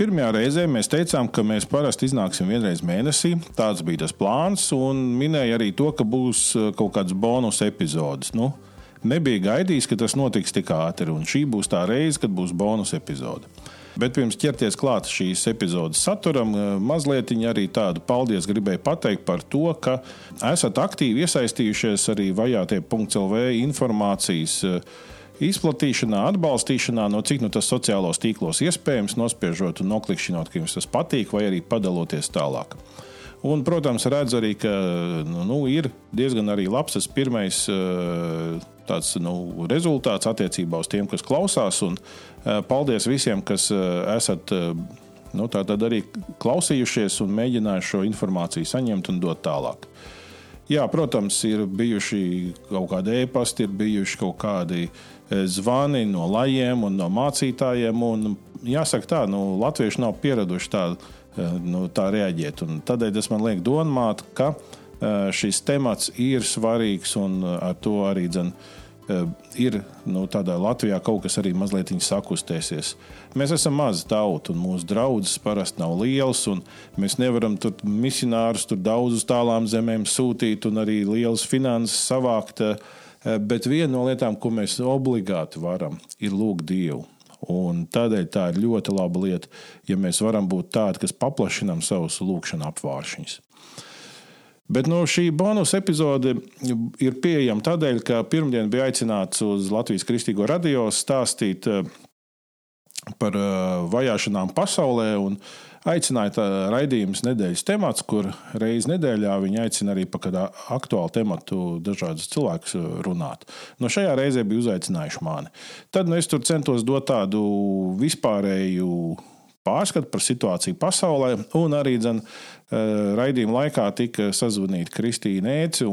Pirmajā reizē mēs teicām, ka mēs parasti iznāksim vienreiz mēnesī. Tāds bija tas plāns, un minēja arī to, ka būs uh, kaut kāds bonus epizodes. Nu, nebija gaidījis, ka tas notiks tik ātri, un šī būs tā reize, kad būs bonus epizode. Bet pirms ķerties klāt šīs epizodes saturam, uh, mazliet arī tādu paldies gribēju pateikt par to, ka esat aktīvi iesaistījušies arī vajātie.lv informācijas uh, izplatīšanā, atbalstīšanā, no cik nu tas sociālos tīklos iespējams, nospiežot un noklikšķinot, ka jums tas patīk, vai arī padaloties tālāk. Un, protams, redzu arī, ka nu, nu, ir diezgan arī labs tas pirmais eh, tāds, nu, rezultāts attiecībā uz tiem, kas klausās. Un, eh, paldies visiem, kas eh, esat nu, arī klausījušies un mēģinājuši šo informāciju saņemt un dot tālāk. Jā, protams, ir bijuši kaut kādi e-pasti, ir bijuši kaut kādi uh, zvani no lajiem un no mācītājiem. Un, jāsaka, tā, nu, latvieši nav pieraduši tā, eh, nu, tā reaģēt. Un tādēļ tas man liek domāt, ka eh, šis temats ir svarīgs un ar to arī dzen, ir nu, Latvijā kaut kas arī mazliet sakustēsies. Mēs esam maza tauta, un mūsu draudzes parasti nav liels. Mēs nevaram tur misionārus tur daudz uz tālām zemēm sūtīt un arī lielas finanses savākt. Uh, bet viena no lietām, ko mēs obligāti varam, ir lūgt Dievu. Un tādēļ tā ir ļoti laba lieta, ja mēs varam būt tādi, kas paplašinām savus lūkšanu apvāršņus. Bet no šī bonus epizode ir pieejama tādēļ, ka pirmdien bija aicināts uz Latvijas Kristīgo radio stāstīt eh, par eh, vajāšanām pasaulē. Un, uh, aicināja tā raidījums nedēļas temats, kur reizi nedēļā viņi aicina arī par kādu aktuālu tematu dažādus cilvēkus runāt. No šajā reizē bija uzaicinājuši mani. Tad nu, es tur centos dot tādu vispārēju pārskatu par situāciju pasaulē, un arī dzen, eh, raidījuma laikā tika sazvanīta Kristīna Ēci.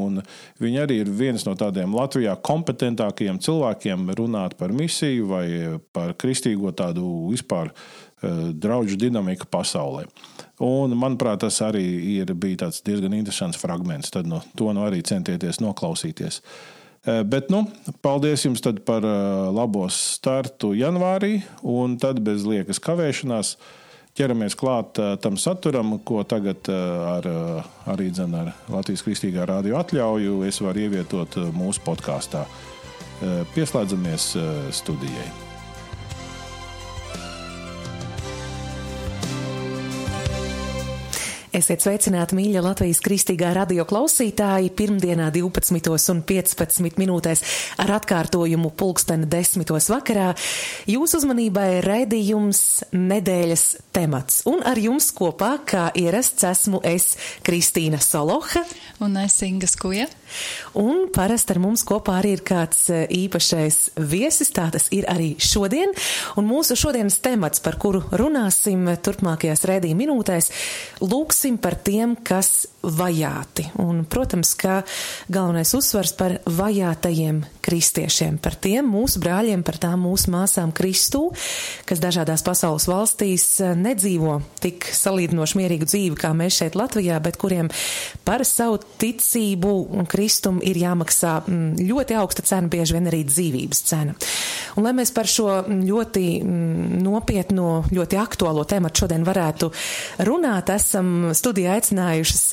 Viņa arī ir viens no tādiem Latvijā kompetentākajiem cilvēkiem runāt par misiju vai par kristīgo tādu vispār draugu dinamika pasaulē. Un, manuprāt, tas arī ir bijis diezgan interesants fragments. Tad no, to nu arī centieties noklausīties. Eh, bet, nu, paldies jums par eh, labo startu janvārī, un tad bez liekas kavēšanās ķeramies klāt tam saturam, ko tagad ar, arī dzen, ar Latvijas Kristīgā rādio atļauju es varu ievietot mūsu podkāstā. Pieslēdzamies studijai! Esiet sveicināti, mīļa Latvijas kristīgā radio klausītāji, pirmdienā 12 un 15 minūtēs ar atkārtojumu pulksteni 10 vakarā. Jūsu uzmanībai raidījums nedēļas temats. Un ar jums kopā, kā ierasts, esmu es Kristīna Soloha. Un es Inga Skuja. Un parasti ar mums kopā arī ir kāds e, īpašais viesis, tā tas ir arī šodien. Un mūsu šodienas temats, par kuru runāsim turpmākajās rēdījuma minūtēs, lūksim par tiem, kas vajāti. Un, protams, ka galvenais uzsvars par vajātajiem kristiešiem, par tiem mūsu brāļiem, par tām mūsu māsām Kristū, kas dažādās pasaules valstīs eh, nedzīvo tik salīdzinoši mierīgu dzīvi kā mēs šeit Latvijā, bet kuriem par savu ticību un Kristumu ir jāmaksā mm, ļoti augsta cena, bieži vien arī dzīvības cena. Un lai mēs par šo ļoti mm, nopietno, ļoti aktuālo tēmatu šodien varētu runāt, esam studijā aicinājušas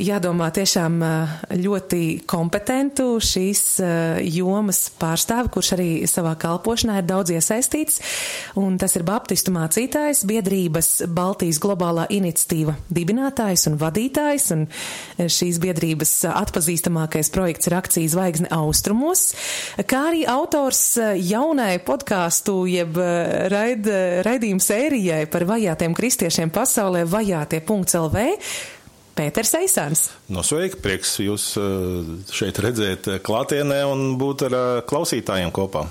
jādomā tiešām ļoti kompetentu šīs jomas pārstāvi, kurš arī savā kalpošanā ir daudz iesaistīts, un tas ir Baptistu mācītājs, biedrības Baltijas globālā iniciatīva dibinātājs un vadītājs, un šīs biedrības atpazīstamākais projekts ir akcija Zvaigzne austrumos, kā arī autors jaunai podkāstu jeb raid, raidījumu sērijai par vajātiem kristiešiem pasaulē vajātie.lv. Pēters Eisāns. No sveiki, prieks jūs eh, šeit redzēt eh, klātienē un būt ar eh, klausītājiem kopā.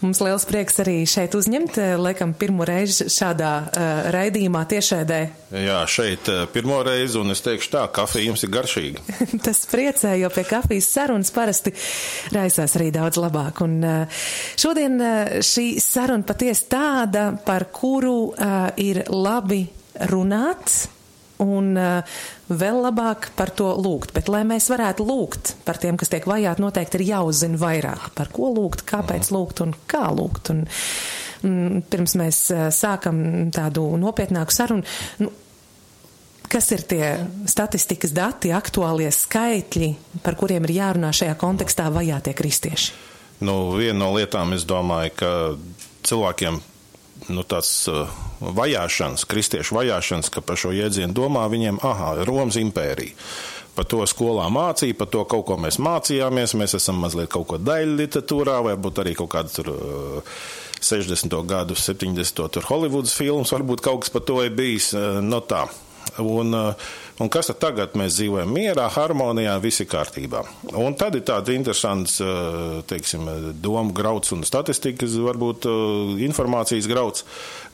Mums liels prieks arī šeit uzņemt, laikam, pirmo reizi šādā uh, raidījumā tiešēdē. Jā, šeit pirmo reizi, un es teikšu tā, kafija jums ir garšīga. Tas priecē, jo pie kafijas sarunas parasti raisās arī daudz labāk. Un uh, šodien uh, šī saruna patiesi tāda, par kuru uh, ir labi runāt un uh, vēl labāk par to lūgt. Bet, lai mēs varētu lūgt par tiem, kas tiek vajāti, noteikti ir jāuzzina vairāk par ko lūgt, kāpēc lūgt un kā lūgt. Un, un pirms mēs uh, sākam tādu nopietnāku sarunu, nu, kas ir tie statistikas dati, aktuālie skaitļi, par kuriem ir jārunā šajā kontekstā vajātie kristieši? Nu, viena no lietām, es domāju, ka cilvēkiem nu, tāds uh, vajāšanas, kristiešu vajāšanas, ka par šo jēdzienu domā viņiem, ah, Romas impērija. Par to skolā mācīja, par to kaut ko mēs mācījāmies. Mēs esam mazliet kaut ko daļu literatūrā, varbūt arī kaut kādu tur. Uh, 60. gadu, 70. tur Hollywoods filmas, varbūt kaut kas par to ir bijis. Uh, no tā. Un, uh, Un kas tad tagad mēs dzīvojam mierā, harmonijā, visi kārtībā. Un tad ir tāds interesants, eh, teiksim, domu grauds un statistikas, varbūt eh, informācijas grauds,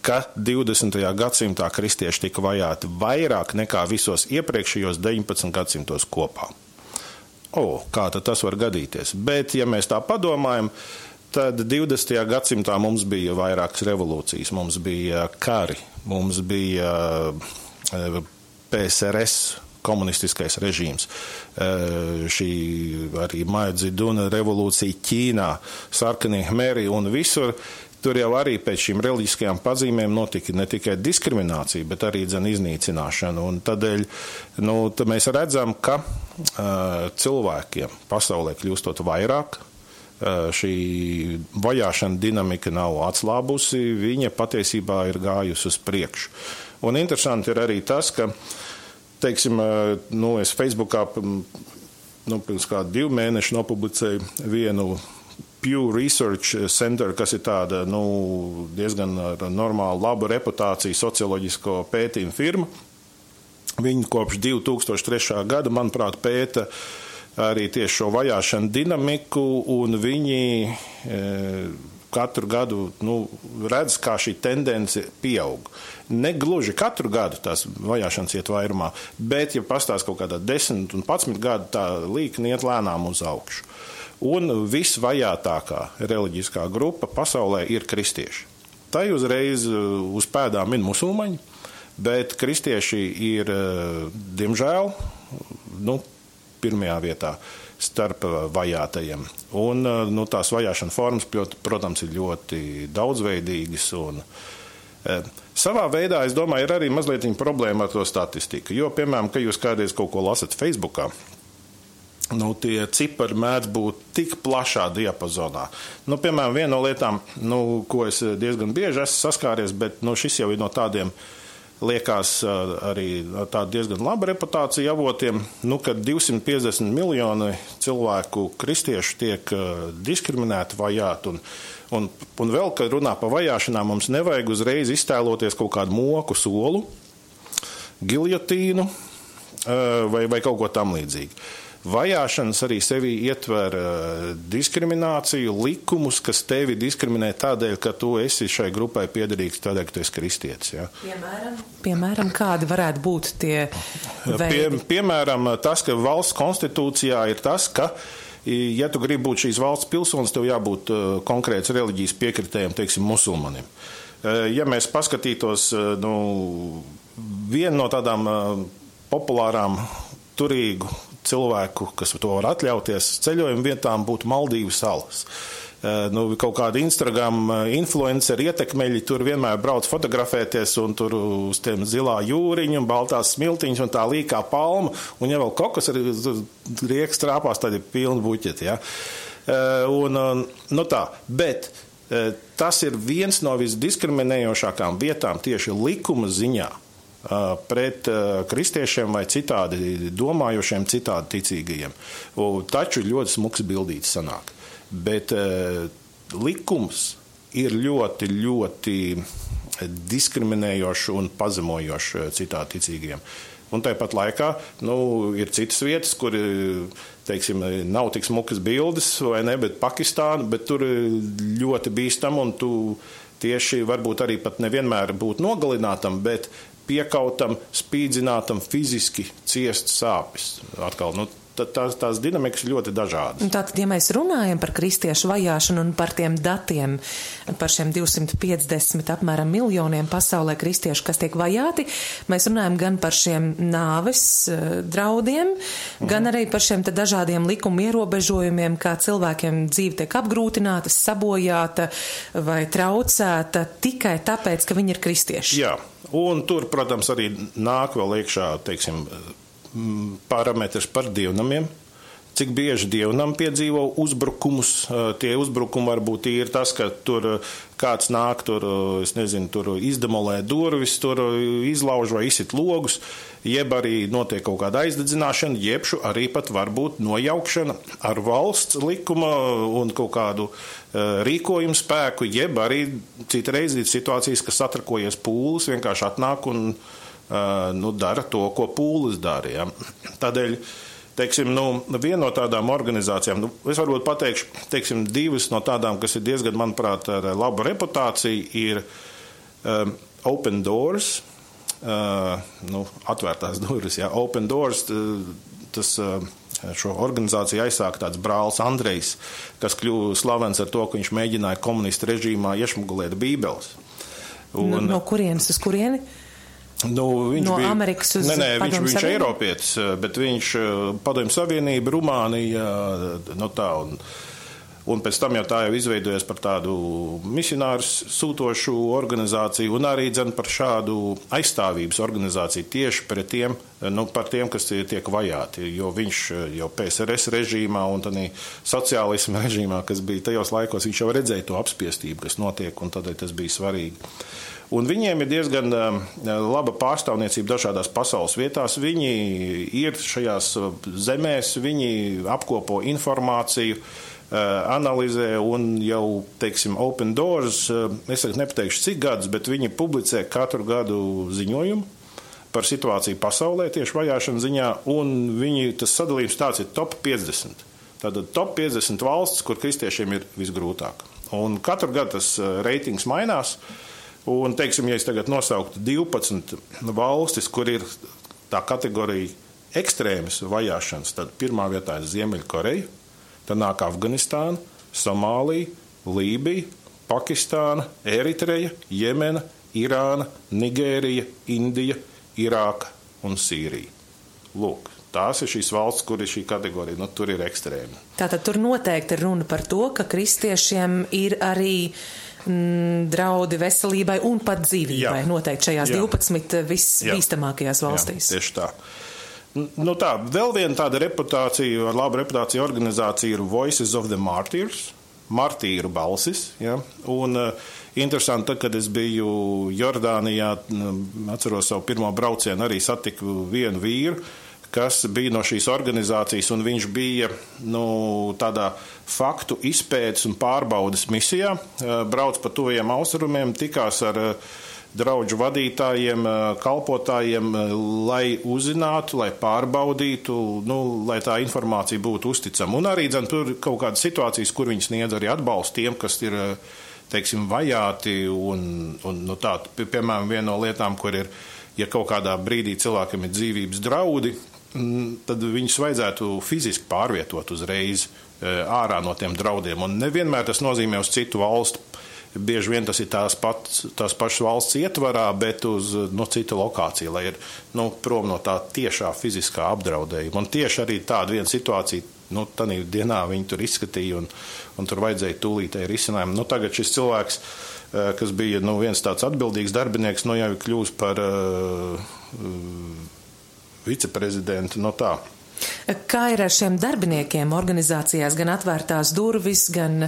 ka 20. gadsimtā kristieši tika vajāti vairāk nekā visos iepriekšējos 19 gadsimtos kopā. O, kā tas var gadīties? Bet, ja mēs tā padomājam, tad 20. gadsimtā mums bija vairākas revolūcijas, mums bija kari, mums bija eh, PSRS komunistiskais režīms. Šī arī Maidziduna revolūcija Ķīnā, sarkanie hmeri un visur. Tur jau arī pēc šīm reliģiskajām pazīmēm notika ne tikai diskriminācija, bet arī dzen, iznīcināšana. Un tādēļ nu, mēs redzam, ka uh, cilvēkiem pasaulē kļūstot vairāk, uh, šī vajāšana dinamika nav atslābusi, viņa patiesībā ir gājusi uz priekšu. Un interesanti ir arī tas, ka, teiksim, nu, es Facebookā nu, pirms kādu divu mēnešu nopublicēju vienu Pew Research Center, kas ir tāda nu, diezgan normāla, laba reputācija socioloģisko pētījumu firma. Viņi kopš 2003. gada, manuprāt, pēta arī tieši šo vajāšanu dinamiku, un viņi e, katru gadu nu, redz, kā šī tendence pieaug. Ne gluži katru gadu tās vajāšanas iet vairumā, bet, ja pastāv kaut kādā 10 un 11 gadu, tā līkne iet lēnām uz augšu. Un visvajātākā reliģiskā grupa pasaulē ir kristieši. Tā uzreiz uh, uz pēdām ir musulmaņi, bet kristieši ir, uh, diemžēl, nu, pirmajā vietā starp uh, vajātajiem. Un, nu, tās vajāšana formas, protams, ir ļoti daudzveidīgas. Un, Savā veidā, es domāju, ir arī mazliet problēma ar to statistiku. Jo, piemēram, kad jūs kādreiz kaut ko lasat Facebookā, nu, tie cipari mēdz būt tik plašā diapazonā. Nu, piemēram, viena no lietām, nu, ko es diezgan bieži esmu saskāries, bet nu, šis jau ir no tādiem uh, liekas arī tāda diezgan laba reputācija avotiem, nu, ka 250 miljoni cilvēku kristiešu tiek diskriminēti, vajāti. Un, un, un vēl, kad runā par vajāšanām, mums nevajag uzreiz iztēloties kaut kādu moku solu, giljotīnu vai, vai kaut ko tam līdzīgu. Vajāšanas arī sevī ietver uh, diskrimināciju, likumus, kas tevi diskriminē tādēļ, ka tu esi šai grupai piederīgs, tādēļ, ka tu esi kristietis. Ja. Piemēram, piemēram, kādi varētu būt tie veidi? Pie, piemēram, tas, ka valsts konstitūcijā ir tas, ka ja tu gribi būt šīs valsts pilsonis, tev jābūt uh, konkrēts reliģijas piekritējiem, teiksim, musulmanim. Uh, ja mēs paskatītos, uh, nu, viena no tādām populārām turīgu cilvēku, kas to var atļauties, ceļojuma vietām būtu Maldīvu salas. Uh, nu, kaut kāda Instagram influenceri ietekmeļi tur vienmēr brauc fotografēties un tur uz tiem zilā jūriņa un baltās smiltiņas un tā līkā palma. Un ja vēl kokos arī rieks trāpās, tad ir pilni buķeti. Ja? Uh, un, nu tā, bet tas ir viens no visdiskriminējošākām vietām tieši likuma ziņā pret kristiešiem vai citādi domājošiem, citādi ticīgajiem. Taču ļoti smuks bildīts sanāk. Bet likums ir ļoti, ļoti diskriminējošs un pazemojošs citādi ticīgajiem. Un tāpat laikā nu, ir citas vietas, kur teiksim, nav tik smukas bildes, vai ne, bet Pakistāna, bet tur ļoti bīstam un tu tieši varbūt arī pat nevienmēr būt nogalinātam, bet piekautam, spīdzinātam, fiziski ciest sāpes. Atkal, nu, tās, tās dinamikas ļoti dažādas. Tātad, ja mēs runājam par kristiešu vajāšanu un par tiem datiem, par šiem 250 apmēram miljoniem pasaulē kristiešu, kas tiek vajāti, mēs runājam gan par šiem nāves uh, draudiem, mhm. gan arī par šiem dažādiem likuma ierobežojumiem, kā cilvēkiem dzīve tiek apgrūtināta, sabojāta vai traucēta tikai tāpēc, ka viņi ir kristieši. Jā, un tur, protams, arī nāk vēl iekšā, teiksim, parametrs par dievnamiem. Cik bieži dievnam piedzīvo uzbrukumus? Tie uzbrukumi var būt ir tas, ka tur kāds nāk, tur, nezinu, tur izdemolē durvis, tur izlauž vai izsit logus, jeb arī notiek kaut kāda aizdedzināšana, jeb arī pat varbūt nojaukšana ar valsts likuma un kaut kādu rīkojumu spēku, jeb arī citreiz ir situācijas, ka satrakojies pūlis, vienkārši atnāk un nu, dara to, ko pūlis dara. Ja. Tādēļ teiksim, nu, viena no tādām organizācijām, nu, es varbūt pateikšu, teiksim, divas no tādām, kas ir diezgan, manuprāt, ar labu reputāciju, ir um, Open Doors, uh, nu, atvērtās durvis, jā, Open Doors, tas. Uh, Šo organizāciju aizsāka tāds brālis Andrejs, kas kļuva slavens ar to, ka viņš mēģināja komunistu režīmā iešmugulēt Bībeles. Un, no, no kurienes uz kurieni? Nu, viņš no bija Amerikas uz nē, nē, viņš, viņš ir Eiropietis, bet viņš padomju Savienība, Rumānija, no tā. Un, un pēc tam jau tā jau izveidojas par tādu misionāru sūtošu organizāciju un arī dzen par šādu aizstāvības organizāciju tieši pret tiem, nu, par tiem, kas tiek vajāti. Jo viņš jau PSRS režīmā un tādā sociālisma režīmā, kas bija tajos laikos, viņš jau redzēja to apspiestību, kas notiek, un tādēļ tas bija svarīgi. Un viņiem ir diezgan um, laba pārstāvniecība dažādās pasaules vietās. Viņi ir šajās uh, zemēs, viņi apkopo informāciju, uh, analizē un jau, teiksim, Open Doors, es nepateikšu cik gadus, bet viņi publicē katru gadu ziņojumu par situāciju pasaulē tieši vajāšana ziņā, un viņi tas sadalījums tāds ir top 50. Tātad top 50 valsts, kur kristiešiem ir visgrūtāk. Un katru gadu tas reitings mainās. Uh, Un, teiksim, ja es tagad nosauktu 12 valstis, kur ir tā kategorija ekstrēmas vajāšanas, tad pirmā vietā ir Ziemeļkoreja, tad nāk Afganistāna, Somālija, Lībija, Pakistāna, Eritreja, Jemena, Irāna, Nigērija, Indija, Irāka un Sīrija. Lūk, tās ir šīs valsts, kur ir šī kategorija. Nu, tur ir ekstrēmi. Tātad tur noteikti ir runa par to, ka kristiešiem ir arī mm, draudi veselībai un pat dzīvībai. Jā. Noteikti šajās Jā. 12 visbīstamākajās valstīs. Jā, tieši tā. Nu tā, vēl viena tāda reputācija, ar labu reputāciju organizācija ir Voices of the Martyrs, martīru balsis. Ja? Un, uh, interesanti, tad, kad es biju Jordānijā, atceros savu pirmo braucienu, arī satiku vienu vīru, kas bija no šīs organizācijas, un viņš bija nu, tādā faktu izpētes un pārbaudas misijā, brauc pa tuviem austrumiem, tikās ar draugu vadītājiem, kalpotājiem, lai uzzinātu, lai pārbaudītu, nu, lai tā informācija būtu uzticama. Un arī dzen, tur kaut kādas situācijas, kur viņi sniedz arī atbalstu tiem, kas ir teiksim, vajāti. Un, un, nu, tā, piemēram, viena no lietām, kur ir, ja kaut kādā brīdī cilvēkam ir dzīvības draudi, tad viņus vajadzētu fiziski pārvietot uzreiz e, ārā no tiem draudiem. Un nevienmēr tas nozīmē uz citu valstu bieži vien tas ir tās, pats, tās pašas valsts ietvarā, bet uz no cita lokācija, lai ir nu, prom no tā tiešā fiziskā apdraudējuma. Un tieši arī tāda viena situācija. Nu, Tādā dienā viņi tur izskatīja, un, un tur vajadzēja tūlītēji risinājumu. Nu, tagad šis cilvēks, kas bija nu, viens tāds atbildīgs darbinieks, nu, jau ir kļuvis par uh, viceprezidentu. No tā. Kā ir ar šiem darbiniekiem organizācijās, gan atvērtās durvis, gan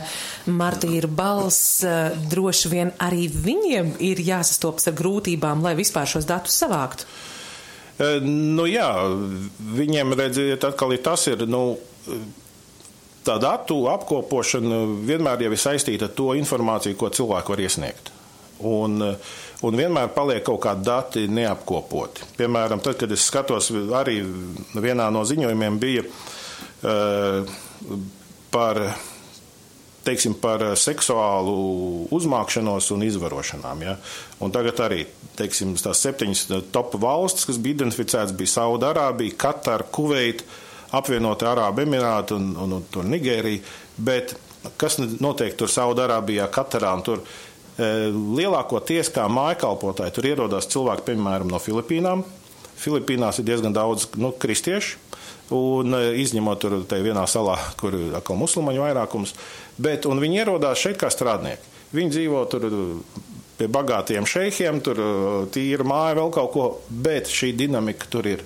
martīra balss, droši vien arī viņiem ir jāsastopas ar grūtībām, lai vispār šos datus savāktu? Nu jā, viņiem redziet, atkal ir tas ir, nu, tā datu apkopošana vienmēr jau ir saistīta ar to informāciju, ko cilvēki var iesniegt. Un, un vienmēr paliek kaut kādi dati neapkopoti. Piemēram, tad, kad es skatos, arī vienā no ziņojumiem bija uh, par, teiksim, par seksuālu uzmākšanos un izvarošanām. Ja? Un tagad arī teiksim, tās septiņas top valstis, kas bija identificētas, bija Saudārābija, Katara, Kuveita, apvienotā Arābu Emirāti un, un, un, un Nigērija. Bet kas notiek tur Saudārābijā, Katarā un tur? Eh, lielākoties kā mājkalpotāji tur ierodas cilvēki, piemēram, no Filipīnām. Filipīnās ir diezgan daudz nu, kristiešu, un eh, izņemot tur vienā salā, kur ir atkal musulmaņu vairākums, bet viņi ierodās šeit kā strādnieki. Viņi dzīvo tur pie bagātiem šeikiem, tur eh, tīra māja, vēl kaut ko, bet šī dinamika tur ir.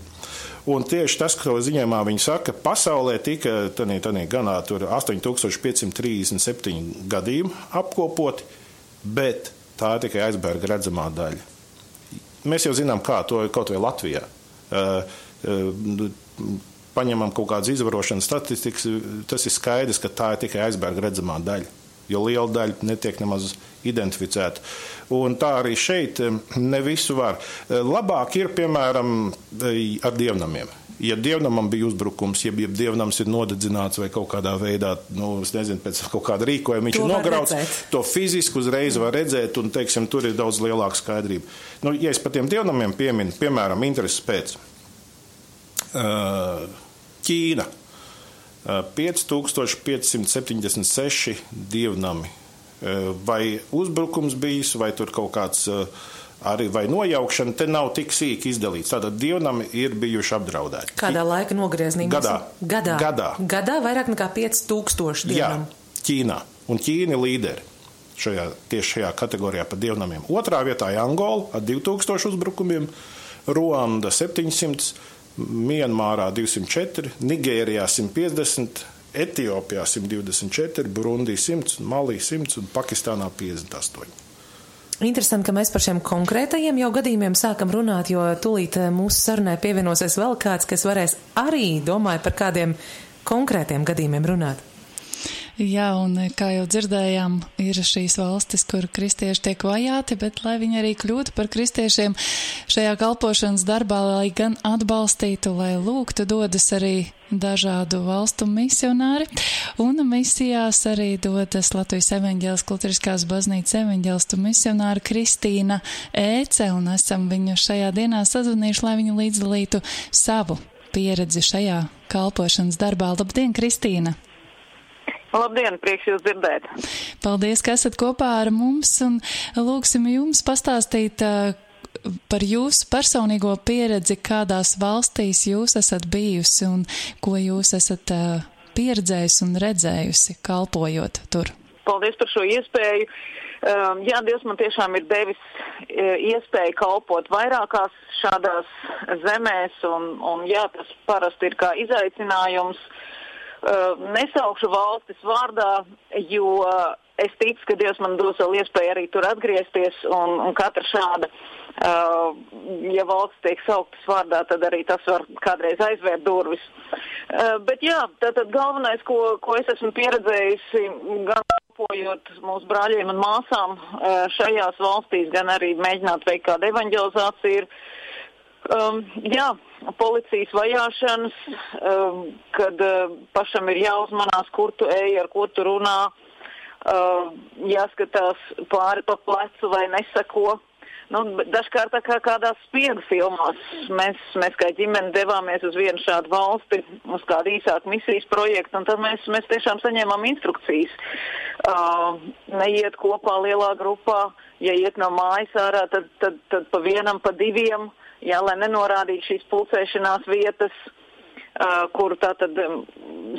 Un tieši tas, ko ziņojumā viņi saka, pasaulē tika tanī, tanī ganā 8537 gadījumi apkopoti, bet tā ir tikai aizbērga redzamā daļa. Mēs jau zinām, kā to kaut vai Latvijā. Uh, uh, paņemam kaut kādas izvarošanas statistikas, tas ir skaidrs, ka tā ir tikai aizbērga redzamā daļa. Jo liela daļa netiek nemaz identificēta. Un tā arī šeit um, ne visu var. Uh, labāk ir, piemēram, ar dievnamiem ja dievnamam bija uzbrukums, ja, ja dievnams ir nodedzināts vai kaut kādā veidā, nu, nezinu, pēc kaut kāda rīkojuma viņš to ir nograuts, to fiziski uzreiz var redzēt, un, teiksim, tur ir daudz lielāka skaidrība. Nu, ja es par tiem dievnamiem pieminu, piemēram, intereses pēc Ķīna. 5576 dievnami. Vai uzbrukums bijis, vai tur kaut kāds uh, arī vai nojaukšana, te nav tik sīki izdalīts. Tātad dievnami ir bijuši apdraudēti. Kādā laika nogriezienī? Gadā. Gadā. Gadā. Gadā vairāk nekā 5000 dievnam. Jā, Ķīnā. Un Ķīna līderi šajā, tieši šajā kategorijā par dievnamiem. Otrā vietā ir Angola ar 2000 uzbrukumiem, Ruanda 700, Mienmārā 204, Nigērijā 150, Etiopijā 124, Burundī 100, Malī 100 un Pakistānā 58. Interesanti, ka mēs par šiem konkrētajiem jau gadījumiem sākam runāt, jo tūlīt eh, mūsu sarunai pievienosies vēl kāds, kas varēs arī, domāju, par kādiem konkrētiem gadījumiem runāt. Jā, un eh, kā jau dzirdējām, ir šīs valstis, kur kristieši tiek vajāti, bet lai viņi arī kļūtu par kristiešiem šajā kalpošanas darbā, lai gan atbalstītu, lai lūgtu, dodas arī dažādu valstu misionāri, un misijās arī dodas Latvijas evaņģēlas kultūriskās baznīcas evaņģēlistu misionāra Kristīna Ēce, un esam viņu šajā dienā sazvanījuši, lai viņa līdzdalītu savu pieredzi šajā kalpošanas darbā. Labdien, Kristīna! Labdien, prieks jūs dzirdēt. Paldies, ka esat kopā ar mums un lūksim jums pastāstīt uh, par jūsu personīgo pieredzi, kādās valstīs jūs esat bijusi un ko jūs esat uh, pieredzējusi un redzējusi, kalpojot tur. Paldies par šo iespēju. Um, jā, Dievs man tiešām ir devis uh, iespēju kalpot vairākās šādās zemēs, un, un jā, tas parasti ir kā izaicinājums. Uh, Uh, nesaukšu valstis vārdā, jo es ticu, ka Dievs man dos vēl iespēju arī tur atgriezties, un, un katra šāda, uh, ja valsts tiek sauktas vārdā, tad arī tas var kādreiz aizvērt durvis. Uh, bet jā, tātad galvenais, ko, ko es esmu pieredzējusi, gan kalpojot mūsu brāļiem un māsām uh, šajās valstīs, gan arī mēģināt veikt kādu evanģelizāciju, ir Um, jā, policijas vajāšanas, um, kad uh, pašam ir jāuzmanās, kur tu ej, ar ko tu runā, uh, jāskatās pāri pa plecu vai nesako. Nu, dažkārt kā kādās spiegu filmās. Mēs, mēs kā ģimene devāmies uz vienu šādu valsti, uz kādu īsāku misijas projektu, un tad mēs, mēs tiešām saņēmām instrukcijas. Uh, neiet kopā lielā grupā, ja iet no mājas ārā, tad, tad, tad pa vienam, pa diviem, jā, lai nenorādītu šīs pulcēšanās vietas. Uh, kur tātad um,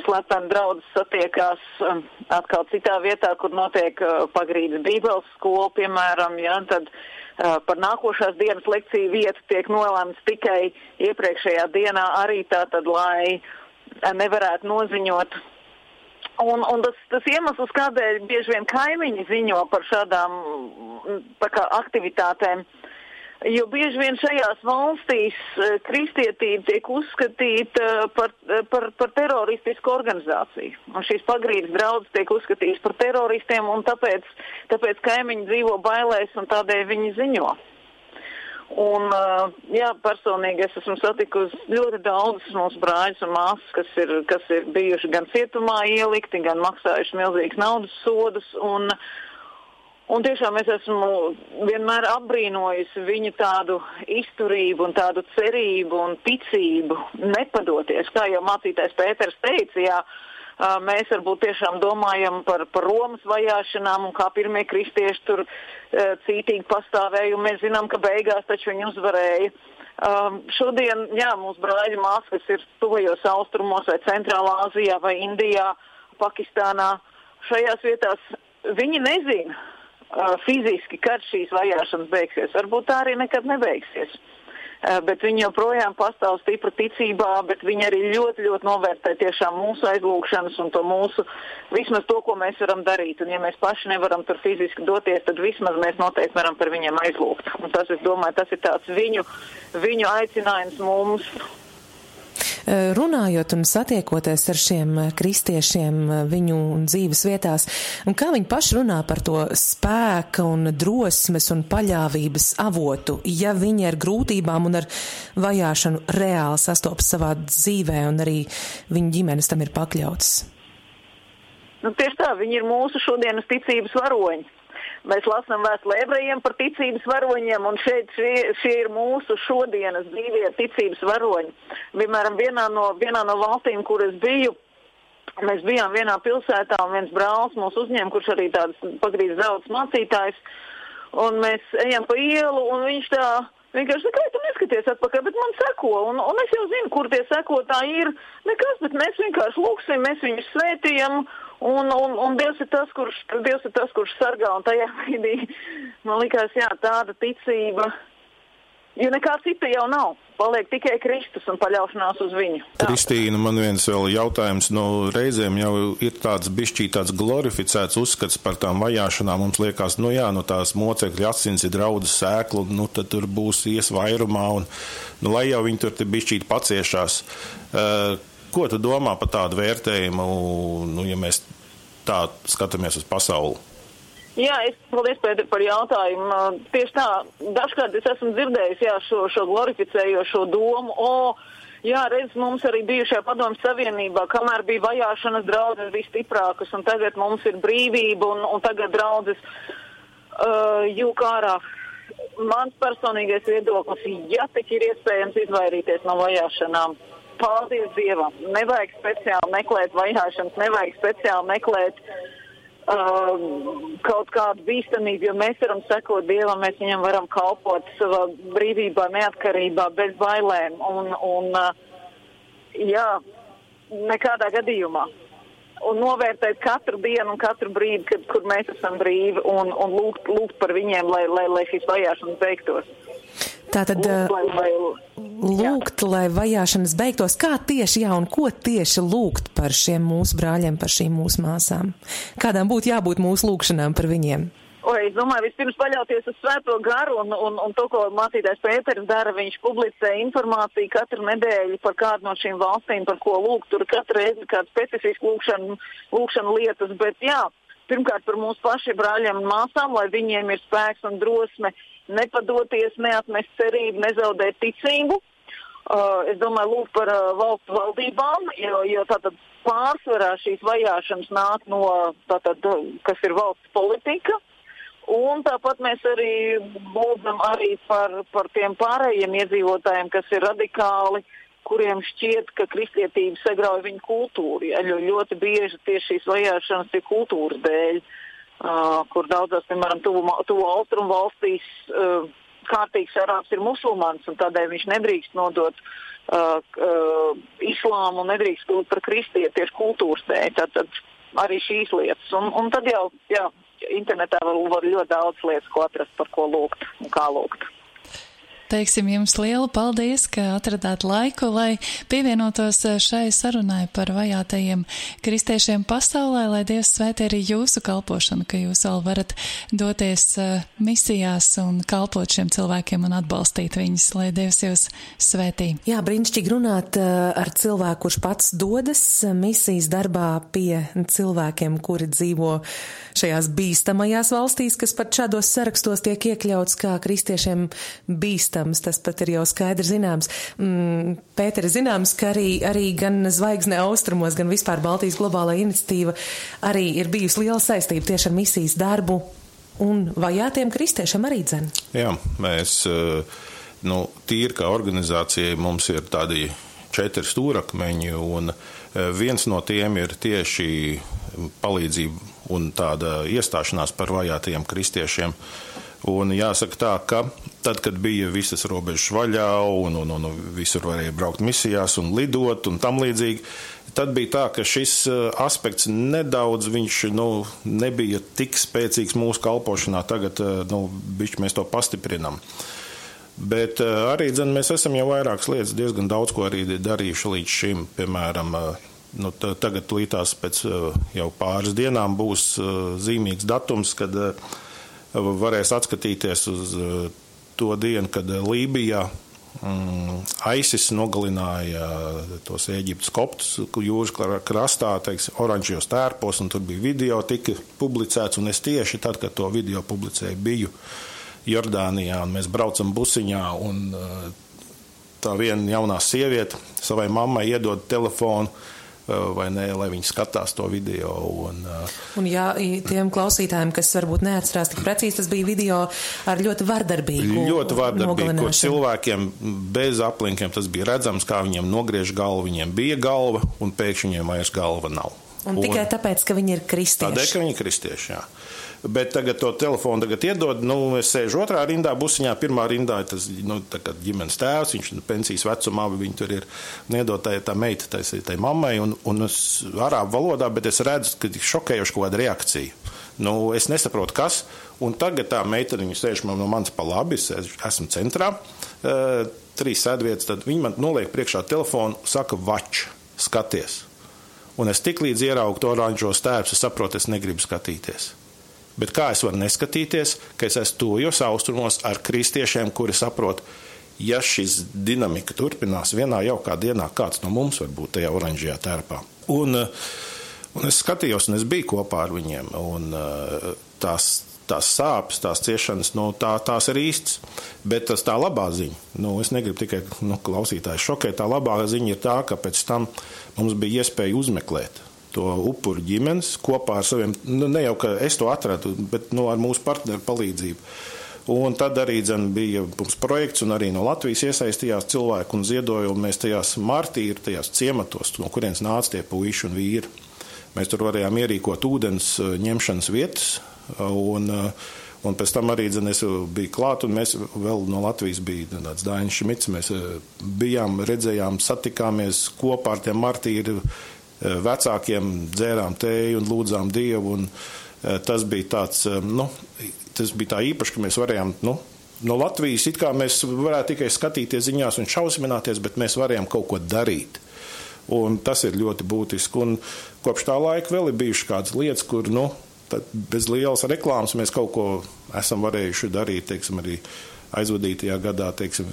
slepeni draudzes satiekās um, atkal citā vietā, kur notiek uh, pagrīdes bībeles skola, piemēram, ja, tad uh, par nākošās dienas lekciju vietu tiek nolēmts tikai iepriekšējā dienā arī tātad, lai uh, nevarētu noziņot. Un, un tas, tas iemesls, kādēļ bieži vien kaimiņi ziņo par šādām kā, aktivitātēm, uh, Jo bieži vien šajās valstīs eh, kristietība tiek uzskatīta eh, par, eh, par, par teroristisku organizāciju. Un šīs pagrīdes draudzes tiek uzskatītas par teroristiem, un tāpēc, tāpēc kaimiņi dzīvo bailēs, un tādēļ viņi ziņo. Un, jā, personīgi es esmu satikusi ļoti daudzus mūsu brāļus un māsas, kas ir, kas ir bijuši gan cietumā ielikti, gan maksājuši milzīgas naudas sodus. Un, uh, Un tiešām es esmu vienmēr apbrīnojusi viņu tādu izturību un tādu cerību un ticību nepadoties. Kā jau mācītājs Pēters teica, jā, mēs varbūt tiešām domājam par, par Romas vajāšanām un kā pirmie kristieši tur cītīgi pastāvēja, un mēs zinām, ka beigās taču viņi uzvarēja. Um, šodien, jā, mūsu brāļi māsas, kas ir tuvajos austrumos vai Centrālā Azijā vai Indijā, Pakistānā, šajās vietās viņi nezina, uh, fiziski, kad šīs vajāšanas beigsies. Varbūt tā arī nekad nebeigsies. Uh, bet viņi joprojām pastāv stipra ticībā, bet viņi arī ļoti, ļoti novērtē tiešām mūsu aizlūgšanas un to mūsu, vismaz to, ko mēs varam darīt. Un ja mēs paši nevaram tur fiziski doties, tad vismaz mēs noteikti varam par viņiem aizlūgt. Un tas, es domāju, tas ir tāds viņu, viņu aicinājums mums runājot un satiekoties ar šiem eh, kristiešiem eh, viņu dzīves vietās, un kā viņi paši runā par to spēka un drosmes un paļāvības avotu, ja viņi ar grūtībām un ar vajāšanu reāli sastopas savā dzīvē un arī viņu ģimenes tam ir pakļautas? Nu, tieši tā, viņi ir mūsu šodienas ticības varoņi. Mēs lasām vēstuli ebrejiem par ticības varoņiem, un šeit šie, šie ir mūsu šodienas dzīvie ticības varoņi. Piemēram, vienā no, vienā no valstīm, kur es biju, mēs bijām vienā pilsētā, un viens brālis mūs uzņēma, kurš arī tāds pagrīz daudz mācītājs, un mēs ejam pa ielu, un viņš tā vienkārši saka, tu neskaties atpakaļ, bet man seko, un, un es jau zinu, kur tie sekotāji ir. Nekas, bet mēs vienkārši lūksim, mēs viņus svētījam, Un, un, un Dievs, ir tas, kurš, Dievs ir tas, kurš sargā, un tajā brīdī man likās, jā, tāda ticība, jo nekā cita jau nav. Paliek tikai Kristus un paļaušanās uz viņu. Tā. Kristīna, man viens vēl jautājums, nu, reizēm jau ir tāds bišķī tāds glorificēts uzskats par tām vajāšanām. Mums liekas, nu jā, nu tās mocekļa asins ir draudzes sēklu, nu tad tur būs ies vairumā, un nu, lai jau viņi tur bišķīt paciešās. Uh, Ko tu domā par tādu vērtējumu, nu, ja mēs tā skatāmies uz pasauli? Jā, es paldies par, par jautājumu. Tieši tā, dažkārt es esmu dzirdējis jā, šo, šo glorificējošo domu. O, jā, redz, mums arī bijušajā padomju savienībā, kamēr bija vajāšanas draudzes bija stiprākas, un tagad mums ir brīvība, un, un tagad draudzes uh, jūk ārā. Mans personīgais viedoklis, ja tik ir iespējams izvairīties no vajāšanām, paldies Dievam. Nevajag speciāli meklēt vajāšanas, nevajag speciāli meklēt uh, kaut kādu bīstamību, jo mēs varam sekot Dievam, mēs viņam varam kalpot savā brīvībā, neatkarībā, bez bailēm. Un, un uh, jā, nekādā gadījumā. Un novērtēt katru dienu un katru brīdi, kad, kur mēs esam brīvi, un, un lūgt, lūgt par viņiem, lai, lai, lai šīs vajāšanas beigtos. Tātad lūgt, lai vajāšanas beigtos, kā tieši, jā, un ko tieši lūgt par šiem mūsu brāļiem, par šīm mūsu māsām? Kādām būtu jābūt mūsu lūgšanām par viņiem? O, es domāju, vispirms paļauties uz svēto garu un, un, un to, ko mācītājs Pēters dara. Viņš publicē informāciju katru nedēļu par kādu no šīm valstīm, par ko lūgt. Tur katru reizi kāda specifiska lūgšana, lūgšana lietas, bet jā, pirmkārt par mūsu pašiem brāļiem un māsām, lai viņiem ir spēks un drosme uh, nepadoties, neatmest cerību, nezaudēt ticību. Uh, es domāju, lūk par uh, valstu valdībām, jo, jo tātad pārsvarā šīs vajāšanas nāk no, tātad, kas ir valsts politika. Un tāpat mēs arī lūdzam arī par, par tiem pārējiem iedzīvotājiem, kas ir radikāli, kuriem šķiet, ka kristietība sagrauj viņu kultūru. Ja, ļoti bieži tieši šīs vajāšanas ir kultūras dēļ, uh, kur daudzās, piemēram, tuvu austrumu valstīs uh, kārtīgs arābs ir musulmanis, un tādēļ viņš nedrīkst nodot uh, uh, islāmu un nedrīkst kļūt par kristieti tieši kultūras dēļ. Tātad arī šīs lietas. Un, un tad jau, jā, internetā var, var ļoti daudz lietas, ko atrast, par ko lūgt un kā lūgt teiksim jums lielu paldies, ka atradāt laiku, lai pievienotos eh, šai sarunai par vajātajiem kristiešiem pasaulē, lai Dievs svētī arī jūsu kalpošanu, ka jūs vēl varat doties uh, misijās un kalpot šiem cilvēkiem un atbalstīt viņus, lai Dievs jūs svētī. Jā, brīnišķīgi runāt uh, ar cilvēku, kurš pats dodas misijas darbā pie cilvēkiem, kuri dzīvo šajās bīstamajās valstīs, kas pat šādos sarakstos tiek iekļauts kā kristiešiem bīstam protams, tas pat ir jau skaidri zināms. Mm, Pēter, zināms, ka arī, arī gan Zvaigzne austrumos, gan vispār Baltijas globālā iniciatīva arī ir bijusi liela saistība tieši ar misijas darbu un vajātiem kristiešiem arī dzen. Jā, mēs, eh, nu, tīri kā organizācija mums ir tādi četri stūrakmeņi, un eh, viens no tiem ir tieši palīdzība un tāda iestāšanās par vajātajiem kristiešiem. Un jāsaka tā, ka tad, kad bija visas robežas vaļā un, un, un visur varēja braukt misijās un lidot un tam līdzīgi, tad bija tā, ka šis uh, aspekts nedaudz viņš, nu, nebija tik spēcīgs mūsu kalpošanā. Tagad uh, nu, mēs to pastiprinām. Bet uh, arī dzen, mēs esam jau vairākas lietas, diezgan daudz ko arī darījuši līdz šim. Piemēram, nu, tagad līdās pēc jau pāris dienām būs zīmīgs datums, kad varēs atskatīties uz to dienu, kad eh, Lībijā mm, ISIS nogalināja tos Eģiptes koptus jūras krastā, teiks, oranžajos tērpos, un tur bija video, tika publicēts, un es tieši tad, kad to video publicēju, biju Jordānijā, un mēs braucam busiņā, un eh, tā viena jaunā sieviete savai mammai iedod telefonu, vai nē, lai viņi skatās to video. Un, un jā, tiem klausītājiem, kas varbūt neatcerās tik precīzi, tas bija video ar ļoti vardarbīgu. Ļoti vardarbīgu, kur cilvēkiem bez aplinkiem tas bija redzams, kā viņiem nogriež galvu, viņiem bija galva, un pēkšņi viņiem vairs galva nav. Un, un tikai tāpēc, ka viņi ir kristieši. Tādēļ, ka viņi ir kristieši, jā bet tagad to telefonu tagad iedod. Nu, es sēžu otrā rindā, busiņā, pirmā rindā ir tas nu, ģimenes tēvs, viņš ir pensijas vecumā, viņi tur ir iedod tā, meita, tai, tai mammai, un, un es arābu valodā, bet es redzu, ka ir šokējuši kaut kāda reakcija. Nu, es nesaprotu, kas. Un tagad tā meitene sēž man no manis pa labi, es esmu centrā, uh, trīs sēdvietas, tad viņi man noliek priekšā telefonu, saka, vač, skaties. Un es tik līdz ieraugu to oranžos tēvs, es saprotu, es negribu skatīties. Bet kā es varu neskatīties, ka es esmu tojos austrumos ar kristiešiem, kuri saprot, ja šis dinamika turpinās vienā jaukā dienā, kāds no mums var būt tajā oranžajā tērpā. Un, eh, un es skatījos, un es biju kopā ar viņiem, un eh, tās, tās sāpes, tās ciešanas, nu, tā, tās ir īstas. Bet tas tā labā ziņa, nu, es negribu tikai nu, klausītājus šokēt, tā labā ziņa ir tā, ka pēc tam mums bija iespēja uzmeklēt to upuru ģimenes kopā ar saviem, nu, ne jau ka es to atradu, bet nu, ar mūsu partneru palīdzību. Un tad arī dzen, bija mums projekts, un arī no Latvijas iesaistījās cilvēki un ziedoja, mēs tajās martīri, tajās ciematos, no kurienes nāca tie puiši un vīri. Mēs tur varējām ierīkot ūdens ņemšanas vietas, un, eh, un pēc tam arī dzen, es biju klāt, un mēs vēl no Latvijas bija tāds Dainis Šmits, mēs eh, bijām, redzējām, satikāmies kopā ar tiem martīri Eh, vecākiem dzērām tēju un lūdzām Dievu. Un, tas bija tāds, nu, tas bija tā īpaši, ka mēs varējām, nu, no Latvijas it kā mēs varētu tikai skatīties ziņās un šausmināties, bet mēs varējām kaut ko darīt. Un tas ir ļoti būtiski. Un kopš tā laika vēl ir bijušas kādas lietas, kur nu, bez lielas reklāmas mēs kaut ko esam varējuši darīt. Teiksim, arī aizvadītajā gadā teiksim,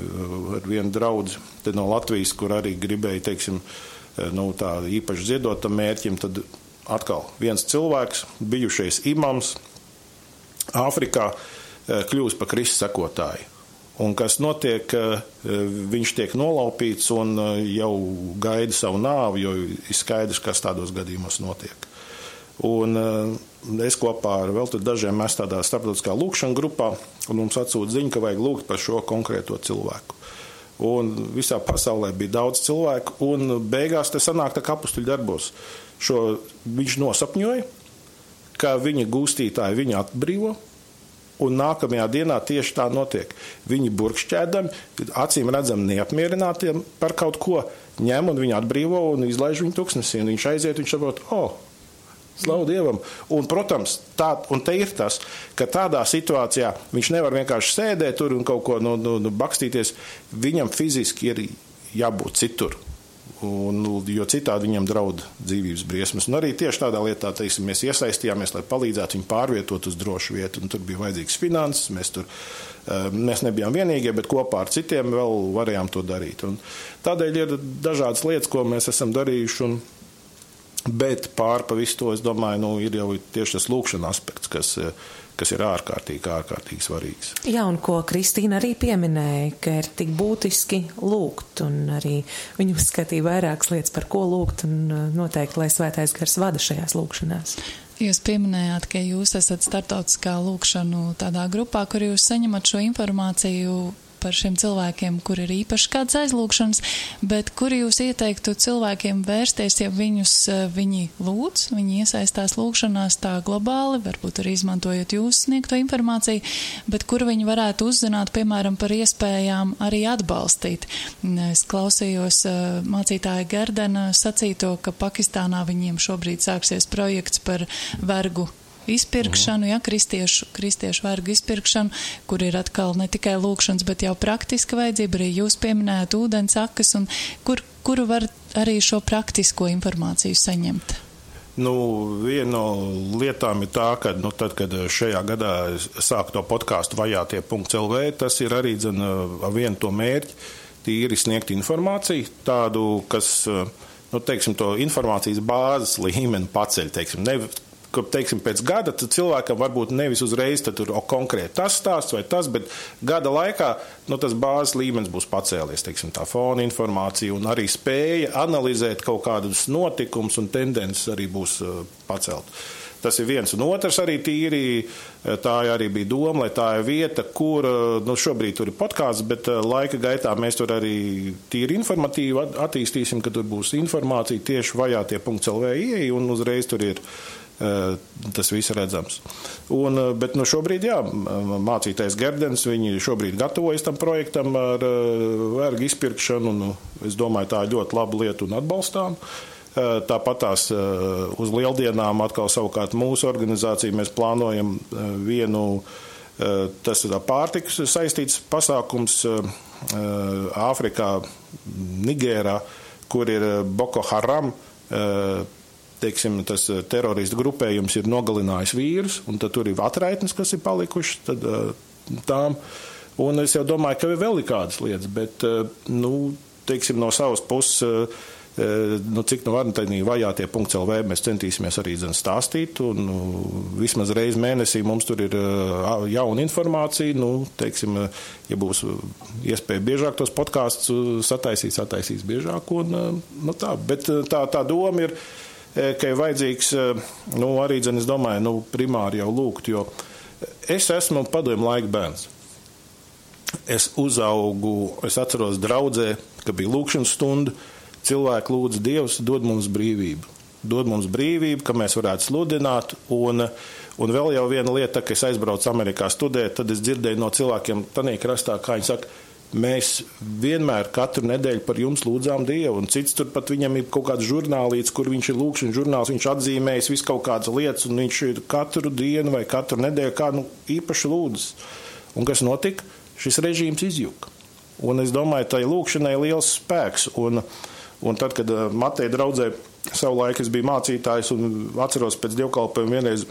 ar vienu draugu no Latvijas, kur arī gribēja teiksim, Eh, nu, tā īpaši ziedotam mērķim, tad atkal viens cilvēks, bijušais imams Āfrikā, eh, kļūst par Kristus sekotāju. Un kas notiek, eh, viņš tiek nolaupīts un jau gaida savu nāvi, jo ir skaidrs, kas tādos gadījumos notiek. Un es kopā ar vēl dažiem mēs tādā starptautiskā lūkšanā grupā, un mums atsūta ziņa, ka vajag lūgt par šo konkrēto cilvēku. Un visā pasaulē bija daudz cilvēku, un beigās tas sanāk tā kā apstuļu darbos. Šo viņš nosapņoja, ka viņa gūstītāji viņu atbrīvo, un nākamajā dienā tieši tā notiek. Viņi burkšķēdami, acīm redzam, neapmierinātiem par kaut ko ņem un viņu atbrīvo un izlaiž viņu tuksnesī. Viņš aiziet, viņš saprot, oh, Slavu Dievam. Un, protams, tā, un te ir tas, ka tādā situācijā viņš nevar vienkārši sēdēt tur un kaut ko nu, nu, nu, bakstīties. Viņam fiziski ir jābūt citur. Un, jo citādi viņam draud dzīvības briesmas. Un arī tieši tādā lietā teiksim, mēs iesaistījāmies, lai palīdzētu viņu pārvietot uz drošu vietu. Tur bija vajadzīgs finanses. Mēs, tur, eh, mēs nebijām vienīgie, bet kopā ar citiem vēl varējām to darīt. Un tādēļ ir dažādas lietas, ko mēs esam darījuši. Un, Bet pār pa visu to, es domāju, nu, ir jau tieši tas lūkšana aspekts, kas, kas ir ārkārtīgi, ārkārtīgi svarīgs. Jā, un ko Kristīna arī pieminēja, ka ir tik būtiski lūgt, un arī viņa uzskatīja vairākas lietas, par ko lūgt, un uh, noteikti, lai svētais gars vada šajās lūkšanās. Jūs pieminējāt, ka jūs esat startautiskā lūkšanu tādā grupā, kur jūs saņemat šo informāciju par šiem cilvēkiem, kur ir īpaši kāds aizlūgšanas, bet kur jūs ieteiktu cilvēkiem vērsties, ja viņus eh, viņi lūdz, viņi iesaistās lūgšanās tā globāli, varbūt arī izmantojot jūsu sniegto informāciju, bet kur viņi varētu uzzināt, piemēram, par iespējām arī atbalstīt. Es klausījos eh, mācītāja Gerdena sacīto, ka Pakistānā viņiem šobrīd sāksies projekts par vergu izpirkšanu, ja, kristiešu, kristiešu vergu izpirkšanu, kur ir atkal ne tikai lūkšanas, bet jau praktiska vajadzība, arī jūs pieminējat ūdens akas, un kur, kuru var arī šo praktisko informāciju saņemt? Nu, viena no lietām ir tā, ka nu, tad, kad šajā gadā sāk to podkāstu vajātie.lv, tas ir arī dzen, ar vienu to mērķi tīri sniegt informāciju, tādu, kas, nu, teiksim, to informācijas bāzes līmeni paceļ, teiksim, ne ka, teiksim, pēc gada cilvēkam varbūt nevis uzreiz tur o, konkrēti tas stāsts vai tas, bet gada laikā nu, tas bāzes līmenis būs pacēlies, teiksim, tā fona informācija un arī spēja analizēt kaut kādus notikumus un tendences arī būs uh, pacelt. Tas ir viens. Un otrs arī tīri, uh, tā arī bija doma, lai tā ir vieta, kur, uh, nu, šobrīd tur ir podkāsts, bet laika gaitā mēs tur arī tīri informatīvi attīstīsim, ka tur būs informācija tieši vajātie.lv ieeja un uzreiz tur ir Eh, tas viss redzams. Un, eh, bet nu, šobrīd, jā, mācītais Gerdens, viņi šobrīd gatavojas tam projektam ar eh, vergu izpirkšanu, nu, es domāju, tā ir ļoti laba lieta un atbalstām. Tāpat tās uz lieldienām atkal savukārt mūsu organizācija mēs plānojam vienu, tas ir pārtikas saistīts pasākums Āfrikā, Nigērā, kur ir Boko Haram teiksim, tas eh, teroristu grupējums ir nogalinājis vīrus, un tur ir atraitnes, kas ir palikušas tad, eh, tām. Un es jau domāju, ka vēl ir kādas lietas, bet eh, nu, teiksim, no savas puses. Nu, cik nu varam tādā vajātie punkti LV mēs centīsimies arī zin, stāstīt, un nu, vismaz reizi mēnesī mums tur ir jauna informācija. Nu, teiksim, ja būs iespēja biežāk tos podkāstus sataisīt, sataisīs biežāk. Un, nu, tā, bet tā, tā doma ir ka ir vajadzīgs, e, nu, arī, dzen, es domāju, nu, primāri jau lūgt, jo es esmu padomu laika bērns. Es uzaugu, es atceros draudzē, ka bija lūkšanas stunda, cilvēki lūdza Dievs, dod mums brīvību. Dod mums brīvību, ka mēs varētu sludināt, un, un vēl jau viena lieta, ka es aizbraucu Amerikā studēt, tad es dzirdēju no cilvēkiem, tanī krastā, kā viņi saka, Mēs vienmēr katru nedēļu par jums lūdzām Dievu, un cits tur pat viņam ir kaut kāds žurnālīts, kur viņš ir lūkšanas žurnāls, viņš atzīmējis visu kaut kādas lietas, un viņš ir katru dienu vai katru nedēļu kādu nu, īpaši lūdzas. Un kas notika? Šis režīms izjuka. Un es domāju, tai lūkšanai ir liels spēks. Un, un tad, kad uh, Mateja draudzē savulaik es biju mācītājs un atceros pēc dievkalpojuma vienreiz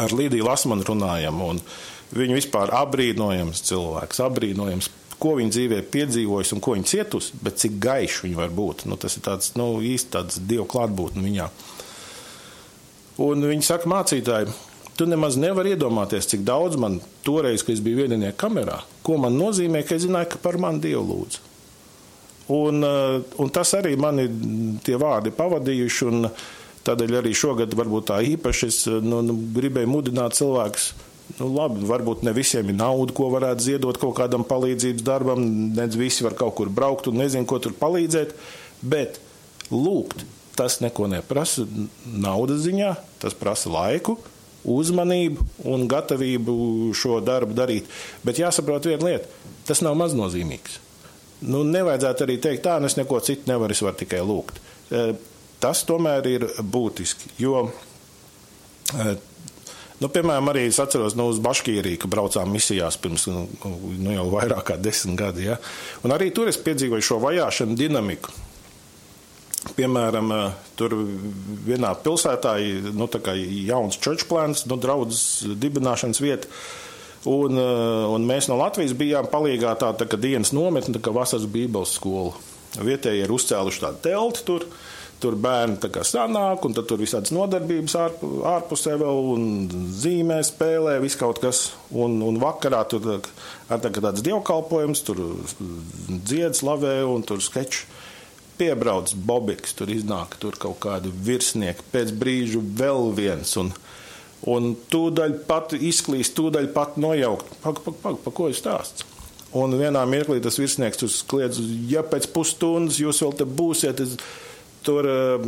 ar Līdiju Lasmanu runājam. Un, Viņu vispār apbrīnojams cilvēks, apbrīnojams, ko viņa dzīvē piedzīvojis un ko viņa cietusi, bet cik gaišs viņa var būt. Nu, tas ir tāds nu, īsti tāds dievu klātbūtne viņā. Un viņi saka, mācītāji, tu nemaz nevari iedomāties, cik daudz man toreiz, kad es biju vieninieka kamerā, ko man nozīmē, ka es zināju, ka par mani dievu lūdzu. Un, eh, un tas arī mani tie vārdi pavadījuši. Tādēļ arī šogad varbūt tā īpaši es nu, nu, gribēju mudināt cilvēkus. Nu, labi, varbūt ne visiem ir nauda, ko varētu ziedot kaut kādam palīdzības darbam, ne visi var kaut kur braukt un nezinu, ko tur palīdzēt, bet lūgt tas neko neprasa naudas ziņā, tas prasa laiku, uzmanību un gatavību šo darbu darīt. Bet jāsaprot viena lieta, tas nav maznozīmīgs. Nu, nevajadzētu arī teikt, tā, nu es neko citu nevaru, es varu tikai lūgt. E, tas tomēr ir būtiski. Jo, e, nu, piemēram, arī es atceros nu, uz Baškīriju, ka braucām misijās pirms nu, nu, jau vairāk kā desmit gadi. Ja? Un arī tur es piedzīvoju šo vajāšanu dinamiku. Piemēram, e, tur vienā pilsētā ir nu, jauns church plāns, nu, draudzes dibināšanas vieta. Un, un mēs no Latvijas bijām palīgā tā, tā kā dienas nometne, tā kā vasaras bībeles skola. Vietēji ir uzcēluši tādu telti tur. Uh, Tur bērni tā kā sanāk, un tur visādas nodarbības ārp, ārpusē vēl, un zīmē, spēlē, viss kaut kas. Un, un vakarā tur ir tā, tāds dievkalpojums, tur dzied, slavē, un tur sketči. Piebrauc Bobiks, tur iznāk tur kaut kādu virsnieku, pēc brīža vēl viens. Un, un tūdaļ pat izklīst, tūdaļ pat nojaukt. Pak, pak, pak, pa ko ir stāsts? Un vienā mirklī tas virsnieks tur kliedz, ja pēc pusstundas jūs vēl te būsiet, es tur eh,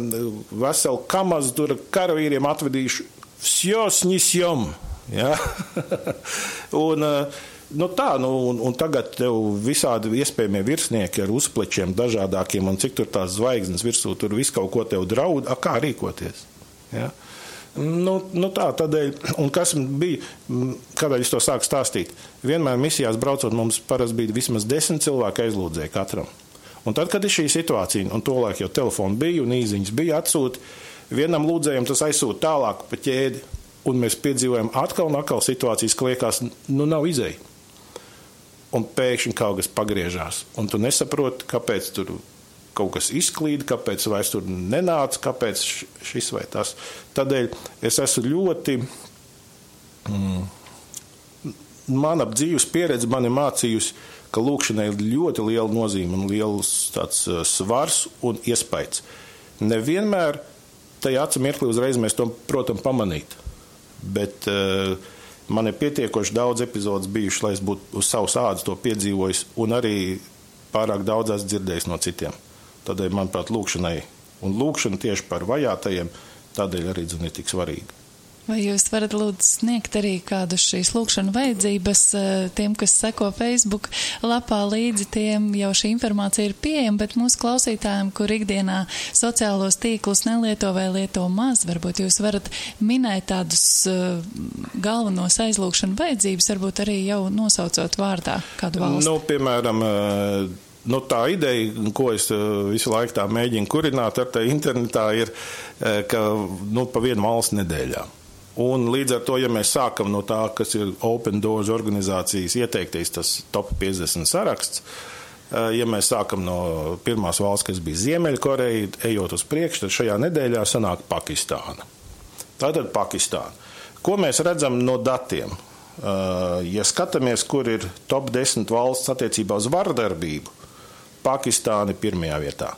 veselu kamazu, tur karavīriem atvedīšu. Sjos nisjom! Ja? un, eh, Nu tā, nu, un, un tagad tev visādi iespējamie virsnieki ar uzplečiem dažādākiem, un cik tur tās zvaigznes virsū, tur viss kaut ko tev draud, a, kā rīkoties. Ja? Nu, nu tā, tādēļ, un kas bija, kādēļ es to sāku stāstīt? Vienmēr misijās braucot, mums parasti bija vismaz desmit cilvēki aizlūdzēji katram. Un tad, kad ir šī situācija, un tolaik jau telefoni bija un īziņas bija atsūti, vienam lūdzējam tas aizsūta tālāk pa ķēdi, un mēs piedzīvojam atkal un atkal situācijas, ka liekas, nu nav izēja. Un pēkšņi kaut kas pagriežās, un tu nesaproti, kāpēc tur kaut kas izklīd, kāpēc vairs tur nenāca, kāpēc šis vai tas. Tādēļ es esmu ļoti. Mm, mana dzīves pieredze man ir mācījusi, ka lūkšanai ir ļoti liela nozīme un liels tāds uh, svars un iespējas. Nevienmēr tajā acu mirklī uzreiz mēs to, protams, pamanīt, bet uh, man ir pietiekoši daudz epizodes bijuši, lai es būtu uz savas ādas to piedzīvojis un arī pārāk daudzās dzirdējis no citiem. Tādēļ, manuprāt, lūkšanai un lūkšana tieši par vajātajiem tādēļ arī zin, ir tik svarīga. Vai jūs varat lūdzu sniegt arī kādu šīs lūkšanu vajadzības eh, tiem, kas seko Facebook lapā līdzi, tiem jau šī informācija ir pieejama, bet mūsu klausītājiem, kur ikdienā sociālos tīklus nelieto vai lieto maz, varbūt jūs varat minēt tādus uh, galvenos aizlūkšanu vajadzības, varbūt arī jau nosaucot vārdā kādu valstu. Nu, piemēram, uh... Nu, tā ideja, ko es visu laiku mēģinu kurināt ar te internetā, ir, ka nu, pa vienu valsts nedēļā. Un līdz ar to, ja mēs sākam no tā, kas ir Open Doors organizācijas ieteiktais, tas top 50 saraksts, eh, ja mēs sākam no pirmās valsts, kas bija Ziemeļkoreja, ejot uz priekšu, tad šajā nedēļā sanāk Pakistāna. Tātad Pakistāna. Ko mēs redzam no datiem? Eh, ja skatāmies, kur ir top 10 valsts attiecībā uz vardarbību, Pakistāna ir pirmajā vietā.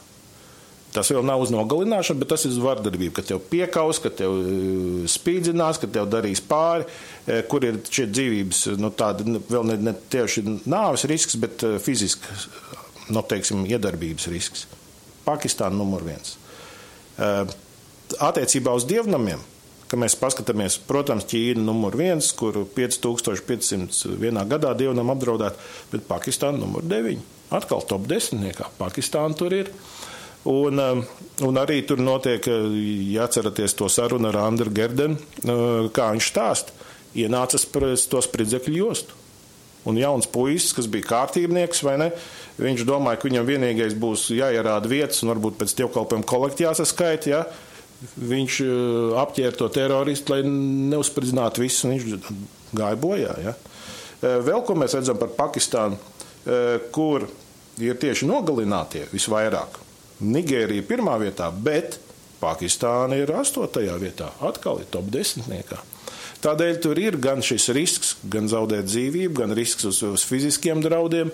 Tas vēl nav uz nogalināšanu, bet tas ir uz vardarbību, ka tev piekaus, ka tev eh, spīdzinās, ka tev darīs pāri, eh, kur ir šie dzīvības, nu, tāda nu, vēl ne, ne tieši nāves risks, bet eh, fizisks, nu, teiksim, iedarbības risks. Pakistāna numur viens. Attiecībā uz dievnamiem, ka mēs paskatāmies, protams, Ķīna numur viens, kur 5500 vienā gadā dievnam apdraudēt, bet Pakistāna numur 9. Atkal top desmitniekā. Pakistāna tur ir. Un, um, un arī tur notiek, uh, ja atceraties to sarunu ar Andru Gerdenu, uh, kā viņš stāst, ienāca to spridzekļu jostu. Un jauns puisis, kas bija kārtībnieks, vai ne? Viņš domāja, ka viņam vienīgais būs jāierāda vietas, un varbūt pēc dievkalpojuma kolekti jāsaskaita. Ja? Viņš uh, apķēra to teroristu, lai neuzspridzinātu visu, un viņš gāja bojā. Ja? Vēl ko mēs redzam par Pakistānu, kur ir tieši nogalinātie visvairāk. Nigērija pirmā vietā, bet Pakistāna ir astotajā vietā. Atkal ir top desmitniekā. Tādēļ tur ir gan šis risks, gan zaudēt dzīvību, gan risks uz, uz fiziskiem draudiem.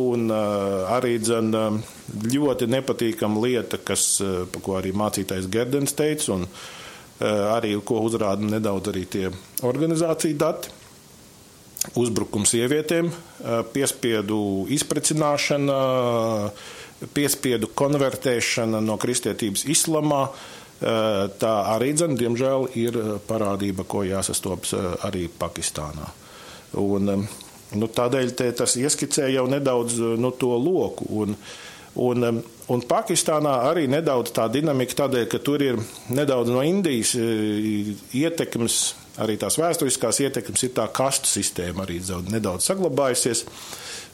Un uh, arī dzen, uh, ļoti nepatīkama lieta, kas, uh, ko arī mācītājs Gerdens teica, un uh, arī ko uzrāda nedaudz arī tie organizāciju dati. Uzbrukums sievietēm, uh, piespiedu izprecināšana, uh, piespiedu konvertēšana no kristietības islamā. Eh, tā arī, dzen, diemžēl, ir eh, parādība, ko jāsastopas eh, arī Pakistānā. Un, nu, tādēļ tas ieskicē jau nedaudz nu, to loku. Un, un, un Pakistānā arī nedaudz tā dinamika, tādēļ, ka tur ir nedaudz no Indijas ietekmes, arī tās vēsturiskās ietekmes, ir tā kastu sistēma arī nedaudz saglabājusies.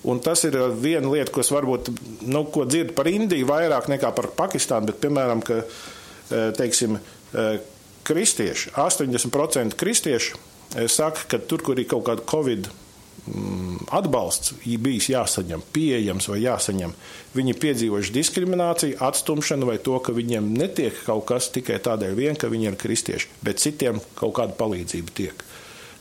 Un tas ir viena lieta, kas varbūt, nu, ko dzird par Indiju vairāk nekā par Pakistānu, bet, piemēram, ka Eh, teiksim, kristieši, 80% kristiešu eh, saka, ka tur, kur ir kaut kāda covid mm, atbalsts bijis jāsaņem, pieejams vai jāsaņem. Viņi piedzīvojuši diskrimināciju, atstumšanu vai to, ka viņiem netiek kaut kas tikai tādēļ vien, ka viņi ir kristieši, bet citiem kaut kāda palīdzība tiek.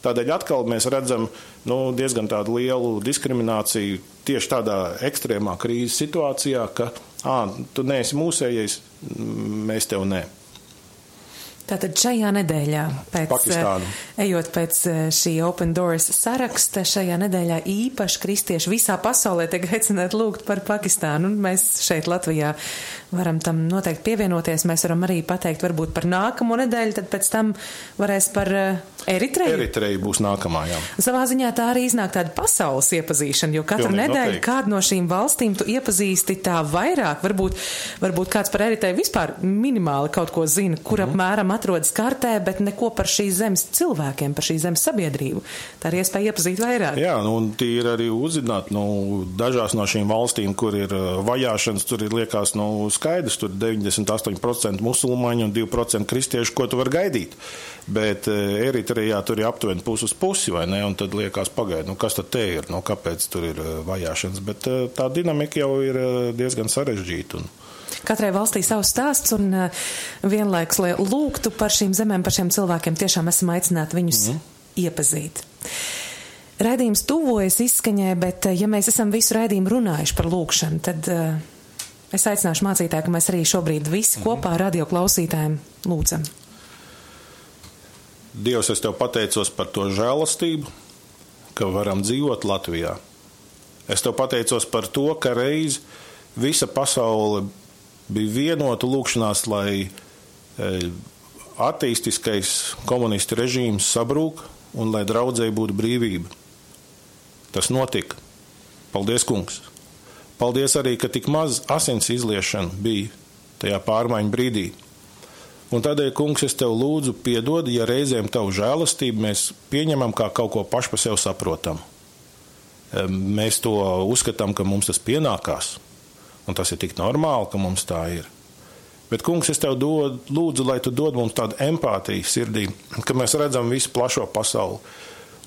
Tādēļ atkal mēs redzam nu, diezgan lielu diskrimināciju tieši tādā ekstrēmā krīzes situācijā, ka ah, tu neesi mūsējais, mēs tev ne. Tātad šajā nedēļā, pēc, Pakistānu. ejot pēc eh, šī Open Doors saraksta, šajā nedēļā īpaši kristieši visā pasaulē tiek aicināti lūgt par Pakistānu. Un mēs šeit Latvijā varam tam noteikti pievienoties. Mēs varam arī pateikt varbūt par nākamo nedēļu, tad pēc tam varēs par eh, Eritreju. Eritreja būs nākamā, jā. Savā ziņā tā arī iznāk tāda pasaules iepazīšana, jo katru Pilnīgi nedēļu noteikti. kādu no šīm valstīm tu iepazīsti tā vairāk. Varbūt, varbūt kāds par Eritreju vispār minimāli kaut ko zina, kur mm. apmēram atrodas kartē, bet neko par šīs zemes cilvēkiem, par šīs zemes sabiedrību. Tā ir iespēja iepazīt vairāk. Jā, nu, un tie ir arī uzzināt, nu, dažās no šīm valstīm, kur ir uh, vajāšanas, tur ir liekas, nu, skaidrs, tur 98% musulmaņu un 2% kristiešu, ko tu vari gaidīt. Bet uh, Eritrijā tur ir aptuveni pusi uz pusi, vai ne? Un tad liekas, pagaidi, nu, kas tad te ir, nu, kāpēc tur ir uh, vajāšanas. Bet tā dinamika jau ir diezgan sarežģīta. Un, Katrai valstī savs stāsts un vienlaiks, lai lūgtu par šīm zemēm, par šiem cilvēkiem, tiešām esam aicināti viņus mm. iepazīt. Raidījums tuvojas izskaņai, bet ja mēs esam visu raidījumu runājuši par lūgšanu, tad uh, es aicināšu mācītāju, ka mēs arī šobrīd visi kopā radio klausītājiem lūdzam. Dievs, es tev pateicos par to žēlastību, ka varam dzīvot Latvijā. Es tev pateicos par to, ka reiz visa pasaule bija vienota lūkšanās, lai e, attīstiskais komunistu režīms sabrūk un lai draudzēji būtu brīvība. Tas notika. Paldies, kungs! Paldies arī, ka tik maz asins izliešana bija tajā pārmaiņu brīdī. Un tādēļ, kungs, es tev lūdzu, piedod, ja reizēm tavu žēlastību mēs pieņemam kā kaut ko pašu par sevi saprotamu. Mēs to uzskatām, ka mums tas pienākās. Un tas ir tik normāli, ka mums tā ir. Bet, kungs, es tev dod, lūdzu, lai tu dod mums tādu empātiju sirdī, ka mēs redzam visu plašo pasauli.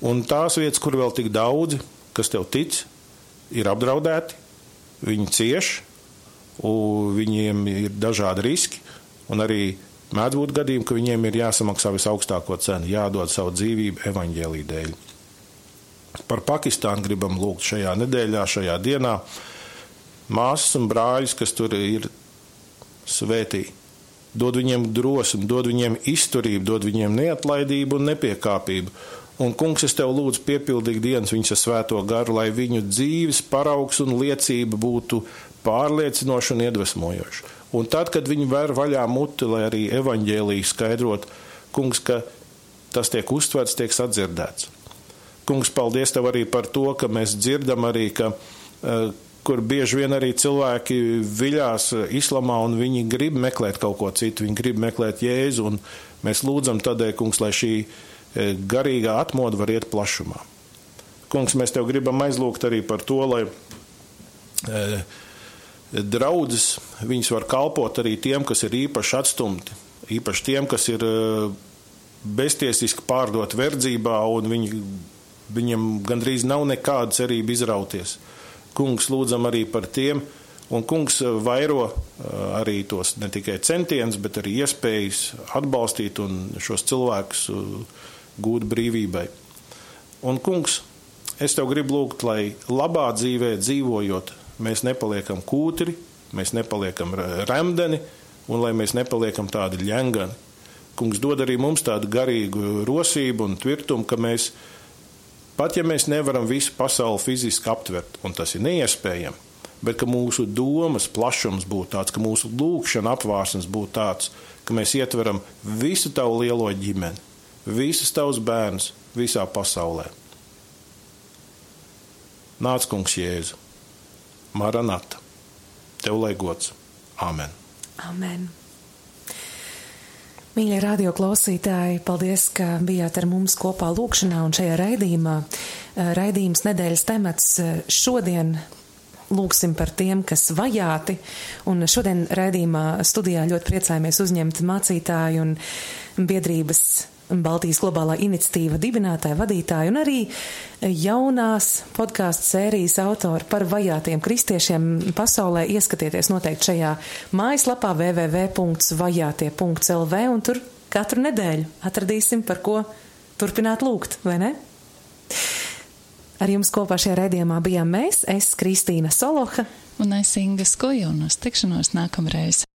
Un tās vietas, kur vēl tik daudzi, kas tev tic, ir apdraudēti, viņi cieš, viņiem ir dažādi riski, un arī mēdz būt gadījumi, ka viņiem ir jāsamaksā visaugstāko cenu, jādod savu dzīvību evaņģēlī dēļ. Par Pakistānu gribam lūgt šajā nedēļā, šajā dienā māsas un brāļus, kas tur ir svētī. Dod viņiem drosmi, dod viņiem izturību, dod viņiem neatlaidību un nepiekāpību. Un, kungs, es tev lūdzu, piepildīt dienas viņas svēto garu, lai viņu dzīves paraugs un liecība būtu pārliecinoša un iedvesmojoša. Un tad, kad viņi ver vaļā muti, lai arī evaņģēlīju skaidrot, kungs, ka tas tiek uztverts, tiek sadzirdēts. Kungs, paldies tev arī par to, ka mēs dzirdam arī, ka uh, kur bieži vien arī cilvēki viļās islamā un viņi grib meklēt kaut ko citu, viņi grib meklēt jēzu, un mēs lūdzam tādēļ, kungs, lai šī garīgā atmoda var iet plašumā. Kungs, mēs tev gribam aizlūgt arī par to, lai e, draudzes, viņas var kalpot arī tiem, kas ir īpaši atstumti, īpaši tiem, kas ir e, beztiesiski pārdot verdzībā, un viņi, viņiem gandrīz nav nekāda cerība izrauties kungs lūdzam arī par tiem, un kungs vairo eh, arī tos ne tikai centienus, bet arī iespējas atbalstīt un šos cilvēkus eh, gūt brīvībai. Un, kungs, es tev gribu lūgt, lai labā dzīvē dzīvojot, mēs nepaliekam kūtri, mēs nepaliekam remdeni un lai mēs nepaliekam tādi ļengani. Kungs dod arī mums tādu garīgu rosību un tvirtumu, ka mēs, pat ja mēs nevaram visu pasauli fiziski aptvert, un tas ir neiespējami, bet ka mūsu domas plašums būtu tāds, ka mūsu lūkšana apvārsnes būtu tāds, ka mēs ietveram visu tavu lielo ģimeni, visus tavus bērnus visā pasaulē. Nāc, kungs, Jēzu, Maranata, tev lai gods, Āmen! Amen! Mīļie radio klausītāji, paldies, ka bijāt ar mums kopā lūkšanā un šajā raidījumā. Raidījums nedēļas temats šodien lūksim par tiem, kas vajāti. Un šodien raidījumā studijā ļoti priecājamies uzņemt mācītāju un biedrības Baltijas globālā iniciatīva dibinātāja, vadītāja un arī jaunās podkāstu sērijas autori par vajātiem kristiešiem pasaulē. Ieskatieties noteikti šajā mājaslapā www.vajātie.lv un tur katru nedēļu atradīsim, par ko turpināt lūgt, vai ne? Ar jums kopā šajā redzījumā bijām mēs, es, Kristīna Soloha un es Inga Skuja, un uz tikšanos nākamreiz.